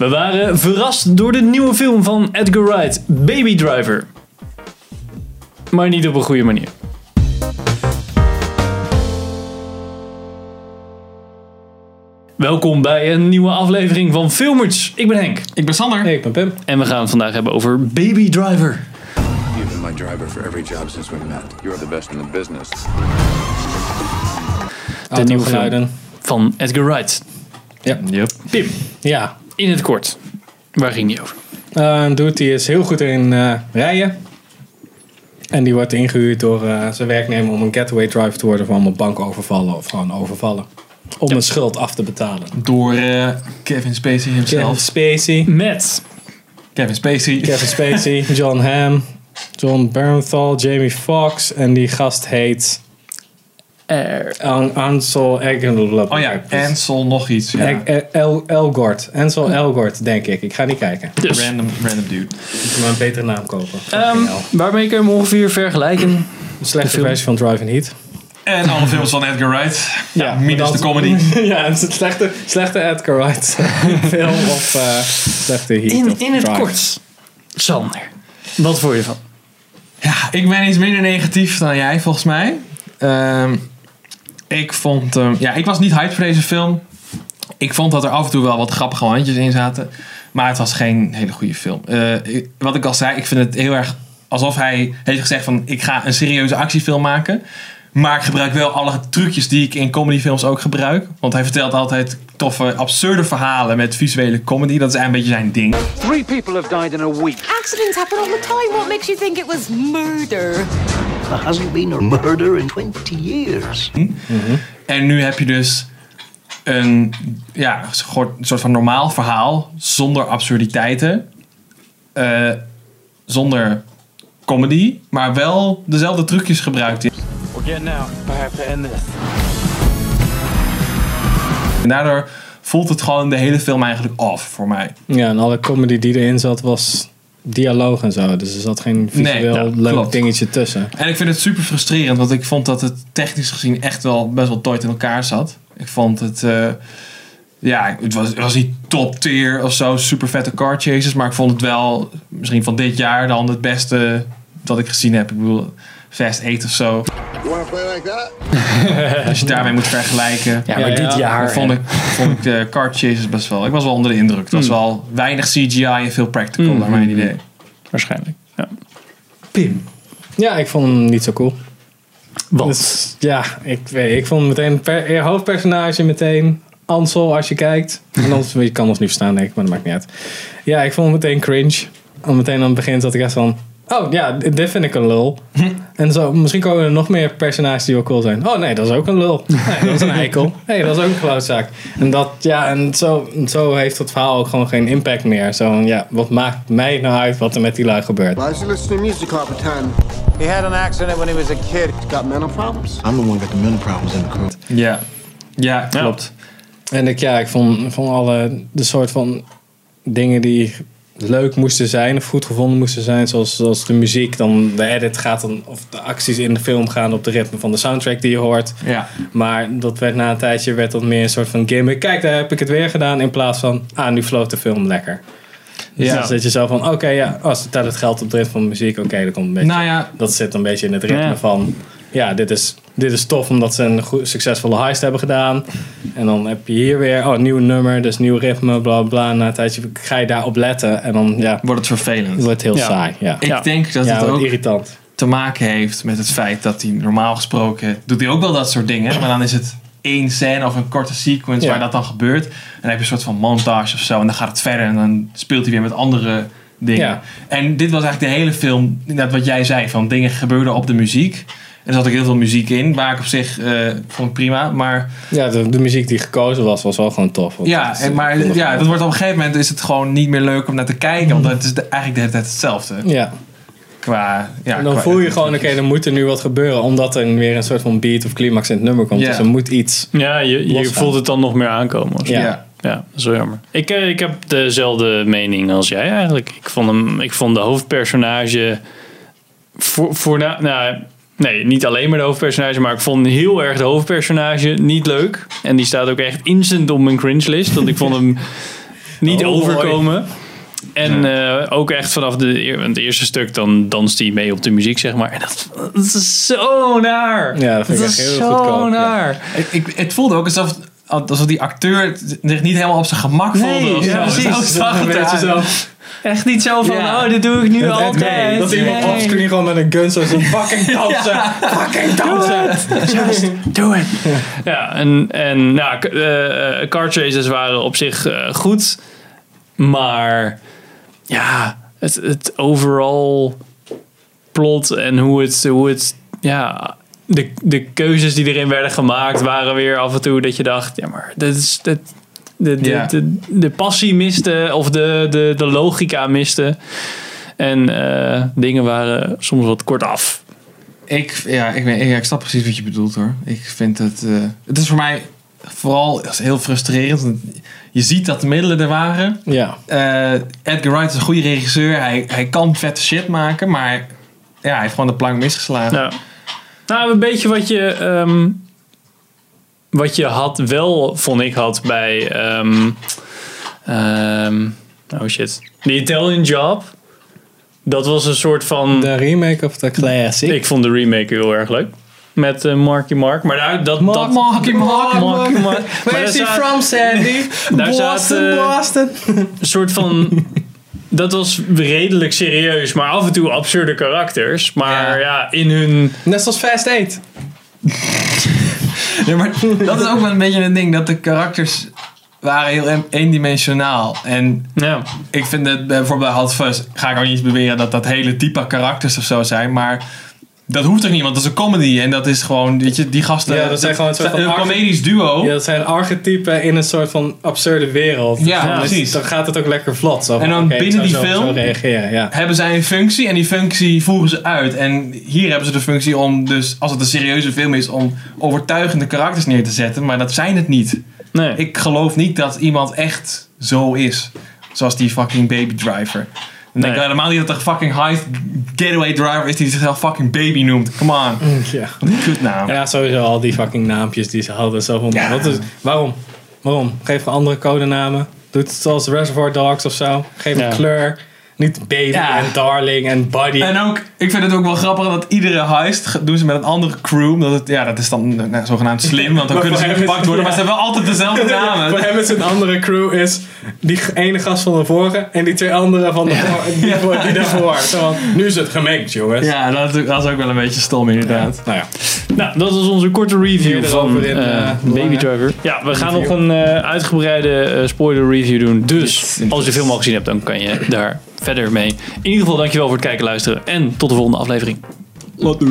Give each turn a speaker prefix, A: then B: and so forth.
A: We waren verrast door de nieuwe film van Edgar Wright, Baby Driver. Maar niet op een goede manier. Welkom bij een nieuwe aflevering van Filmers. Ik ben Henk
B: Ik ben Sander.
C: Hey, ik ben Pim.
A: en we gaan het vandaag hebben over Baby Driver.
D: You've been my driver for every job since we met. You're the best in the business.
A: De nieuwe film van Edgar Wright.
C: Ja.
B: Yep.
A: Pim,
C: Ja.
A: In het kort. Waar ging die over?
C: Eh, Een dude die is heel goed in eh, rijden. En die wordt ingehuurd door eh, zijn werknemer om een getaway driver te worden voor allemaal bankovervallen of gewoon overvallen. Om een schuld af te betalen.
B: Door eh, Kevin Spacey
C: Kevin
B: himself.
C: Spacey,
A: Met
B: Kevin Spacey.
C: Kevin Spacey, John Hamm, John Bernthal, Jamie Foxx en die gast heet. An- Ansel Elgort.
B: Oh ja, Ansel nog iets. Ja.
C: El Elgort. Ansel Elgort, denk ik. Ik ga niet kijken.
A: Dus,
B: Random, random dude.
C: Ik moet maar een betere naam kopen.
A: ehm,
C: hell.
A: waarmee kun je hem ongeveer vergelijken?
C: Een slechte
A: film.
C: versie van Driving Heat.
B: En alle films van Edgar Wright.
C: Ja,
B: minus
C: maar
B: de comedy.
C: ja, het is een slechte, slechte Edgar Wright film of eh, slechte Heat.
A: In, in het
C: Drive.
A: kort. Sander, wat vond je van?
B: Ja, ik ben iets minder negatief dan jij volgens mij. Ehm, ik vond, ehm, ja, ik was niet hyped voor deze film. Ik vond dat er af en toe wel wat grappige handjes in zaten. Maar het was geen hele goede film. Eh, wat ik al zei, ik vind het heel erg alsof hij heeft gezegd van ik ga een serieuze actiefilm maken. Maar ik gebruik wel alle trucjes die ik in comedyfilms ook gebruik. Want hij vertelt altijd toffe, absurde verhalen met visuele comedy. Dat is eigenlijk een beetje zijn ding.
E: Three people have died in a week.
F: Accidents happen all the time. What makes you think it was murder?
G: There hasn't been a murder in 20 years.
B: En nu heb je dus een, ja, een soort van normaal verhaal zonder absurditeiten. eh, zonder comedy, maar wel dezelfde trucjes gebruikt.
E: We're getting out. I have to end this.
B: En daardoor voelt het gewoon de hele film eigenlijk off voor mij.
C: Ja, en alle comedy die erin zat was dialoog en zo. Dus er zat geen visueel
B: ja,
C: leuk
B: klopt.
C: dingetje tussen.
B: En ik vind het super frustrerend, want ik vond dat het technisch gezien echt wel best wel tight in elkaar zat. Ik vond het, eh, ja, het was, het was niet top tier of zo, super vette car chases, maar ik vond het wel misschien van dit jaar dan het beste dat ik gezien heb. Ik bedoel, Fast 8 of zo.
H: You want to play like that?
B: Als je daarmee moet vergelijken.
A: Ja,
C: Ja,
A: maar dit
C: ja.
A: jaar.
B: dan vond ik, vond ik de car chases best wel. Ik was wel onder de indruk. Het was wel weinig CGI en veel practical, naar mijn idee.
A: Waarschijnlijk. Ja.
C: Pim. Ja, ik vond hem niet zo cool.
A: Wat?
C: Dus, ja, ik, weet, ik vond meteen per, eh, hoofdpersonage meteen Ansel als je kijkt. En anders, je kan ons niet verstaan denk ik, maar dat maakt niet uit. Ja, ik vond hem meteen cringe. Al meteen aan het begin zat ik echt van... Oh ja, dit vind ik een lul. En zo, misschien komen er nog meer personages die wel cool zijn. Oh nee, dat is ook een lul. Nee, dat is een eikel. Nee, dat is ook een klootzak. En, dat, ja, en zo, zo heeft het verhaal ook gewoon geen impact meer. Zo ja, wat maakt mij nou uit wat er met die lui gebeurt?
H: Why is he listening to music all the time?
E: He had an accident when he was a kid.
H: He's got mental problems.
G: I'm the one got the mental problems in the crew.
B: Ja, ja klopt.
C: En ik, ja, ik vond, vond alle de soort van dingen die leuk moesten zijn of goed gevonden moesten zijn, zoals, zoals de muziek, dan de edit gaat dan, of de acties in de film gaan op de ritme van de soundtrack die je hoort.
B: Ja.
C: Maar dat werd na een tijdje werd dat meer een soort van gimmick. Kijk, daar heb ik het weer gedaan. In plaats van, ah, nu floot de film lekker. Dus
B: Ja.
C: dan zit je zo van, oké, ja, als het het geld op de ritme van de muziek, oké, dat komt een beetje.
B: Nou ja,
C: Dat zit een beetje in het ritme
A: Ja.
C: van... Ja, dit is, dit is tof omdat ze een goed, succesvolle heist hebben gedaan. En dan heb je hier weer, oh, nieuw nummer, dus nieuw ritme, bla bla. Na een tijdje ga je daarop letten en dan ja,
B: wordt het vervelend.
C: wordt het heel
A: Ja.
C: saai. Ja,
B: Ik
A: Ja.
B: denk dat
C: ja
B: het
C: wordt
B: ook
C: irritant.
B: te maken heeft met het feit dat hij normaal gesproken doet hij ook wel dat soort dingen, maar dan is het één scène of een korte sequence
C: Ja.
B: waar dat dan gebeurt. En dan heb je een soort van montage of zo en dan gaat het verder en dan speelt hij weer met andere dingen.
C: Ja.
B: En dit was eigenlijk de hele film, net wat jij zei, van dingen gebeurden op de muziek. En er zat ook heel veel muziek in, waar ik op zich eh, vond ik prima, maar
C: Ja, de, de muziek die gekozen was, was wel gewoon tof.
B: Ja,
C: is-
B: maar ja, dat wordt op een gegeven moment is het gewoon niet meer leuk om naar te kijken, want het is de- eigenlijk de hele tijd hetzelfde.
C: Ja,
B: Qua, ja,
C: en dan
B: qua-
C: voel je gewoon, oké, er moet er nu wat gebeuren. Omdat er weer een soort van beat of climax in het nummer komt.
B: Ja.
C: Dus er moet iets.
A: Ja, je, je voelt het dan nog meer aankomen. of zo.
C: Ja.
B: Ja.
A: Ja, dat is wel jammer. Ik, eh, ik heb dezelfde mening als jij eigenlijk. Ik vond, hem, ik vond de hoofdpersonage... Voor, voor nou, nou, nee, niet alleen maar de hoofdpersonage... maar ik vond heel erg de hoofdpersonage niet leuk. En die staat ook echt instant op mijn cringe list. Want ik vond hem... niet
C: Oh,
A: overkomen. En eh, ook echt vanaf de, het eerste stuk, dan danst hij mee op de muziek, zeg maar. En dat, dat is zo naar.
C: Ja, dat vind ik
A: is
C: echt heel
A: zo
C: goedkoop, ja.
A: naar.
B: Ik, ik, het voelde ook alsof, alsof die acteur zich niet helemaal op zijn gemak
A: Nee,
B: voelde. of
A: ja,
B: zo.
A: precies.
B: Zo zag het eruit.
C: zo.
A: Echt niet zo van, oh, dit doe ik nu
C: Het-
A: altijd.
C: Dat iemand
A: Nee.
C: offscreen gewoon met een gun zo fucking dansen. Fucking dansen.
A: Just do it. Ja, en, en nou, eh, eh, car chases waren op zich eh, goed. Maar ja, het, het overal plot en hoe het, hoe het ja, de, de keuzes die erin werden gemaakt waren weer af en toe dat je dacht, ja maar dit is, dit, de, de,
B: Ja.
A: de, de passie miste of de, de, de logica miste. En eh, dingen waren soms wat kort af.
B: Ik, ja, ik, weet, ja, ik snap precies wat je bedoelt hoor. Ik vind het. eh, het is voor mij vooral heel frustrerend. Je ziet dat de middelen er waren.
C: Ja.
B: Eh, Edgar Wright is een goede regisseur. Hij, hij kan vette shit maken, maar ja, hij heeft gewoon de plank misgeslagen.
A: Ja. Nou, een beetje wat je, ehm, wat je had, wel vond ik had bij. ehm ehm, oh shit. The Italian Job. Dat was een soort van.
C: De remake of de classic.
A: Ik vond de remake heel erg leuk. Met eh, Marky Mark. Maar daar, dat, dat,
B: Marky Mark.
A: Marky Mark. Maar
C: Where is he from, Sandy?
A: Daar
C: Boston,
A: zaten- eh,
C: Boston.
A: een soort van. Dat was redelijk serieus, maar af en toe absurde karakters. Maar
B: Ja.
A: ja, in hun.
C: Net zoals Fast 8.
B: Ja, maar dat is ook wel een beetje een ding. Dat de karakters waren heel een- eendimensionaal. En
A: Ja,
B: ik vind het bijvoorbeeld bij Hot Fuzz... ga ik ook niet beweren dat dat hele type karakters of zo zijn. Maar dat hoeft ook niet, want dat is een comedy. En dat is gewoon, weet je, die gasten...
C: Ja, dat zijn gewoon een soort van
B: Een comedisch duo.
C: Ja, dat zijn archetypen in een soort van absurde wereld.
B: Ja,
C: Dus
B: precies.
C: Dan gaat het ook lekker vlot. Zo van,
B: En dan binnen die
C: zo-
B: film-
C: Zo reageren, ja.
B: hebben zij een functie en die functie voeren ze uit. En hier hebben ze de functie om dus, als het een serieuze film is, om overtuigende karakters neer te zetten. Maar dat zijn het niet.
A: nee.
B: Ik geloof niet dat iemand echt zo is. Zoals die fucking baby driver. Dan denk ik helemaal niet dat er een fucking high getaway driver is die zichzelf fucking baby noemt. Come on.
C: Ja.
B: Wat een kutnaam.
C: ja, sowieso al die fucking naampjes die ze hadden. Zo van,
B: Ja.
C: wat is, waarom? Waarom? Geef andere codenamen. Doe het zoals Reservoir Dogs of zo. Geef
A: Ja.
C: een kleur. Niet baby
B: Ja.
C: en darling en buddy.
B: En ook, ik vind het ook wel grappig dat iedere heist doen ze met een andere crew. omdat het, ja, dat is dan nou, zogenaamd slim, want dan kunnen ze niet
C: is-
B: gepakt worden. Maar ze hebben wel altijd dezelfde namen.
C: Voor hem is een andere crew is die ene gast van de vorige en die twee andere van de voor, die, voor, die daarvoor. Zo nu is het gemengd, jongens.
B: Ja, dat, dat is ook wel een beetje stom inderdaad.
C: Nou ja.
A: Nou, dat was onze korte review van
C: in,
A: eh,
C: eh,
A: Baby Driver. Ja, we gaan nog een eh, uitgebreide eh, spoiler review doen. Dus als je de film al gezien hebt, dan kan je daar verder mee. In ieder geval, dankjewel voor het kijken en luisteren. En tot de volgende aflevering.
B: Laat.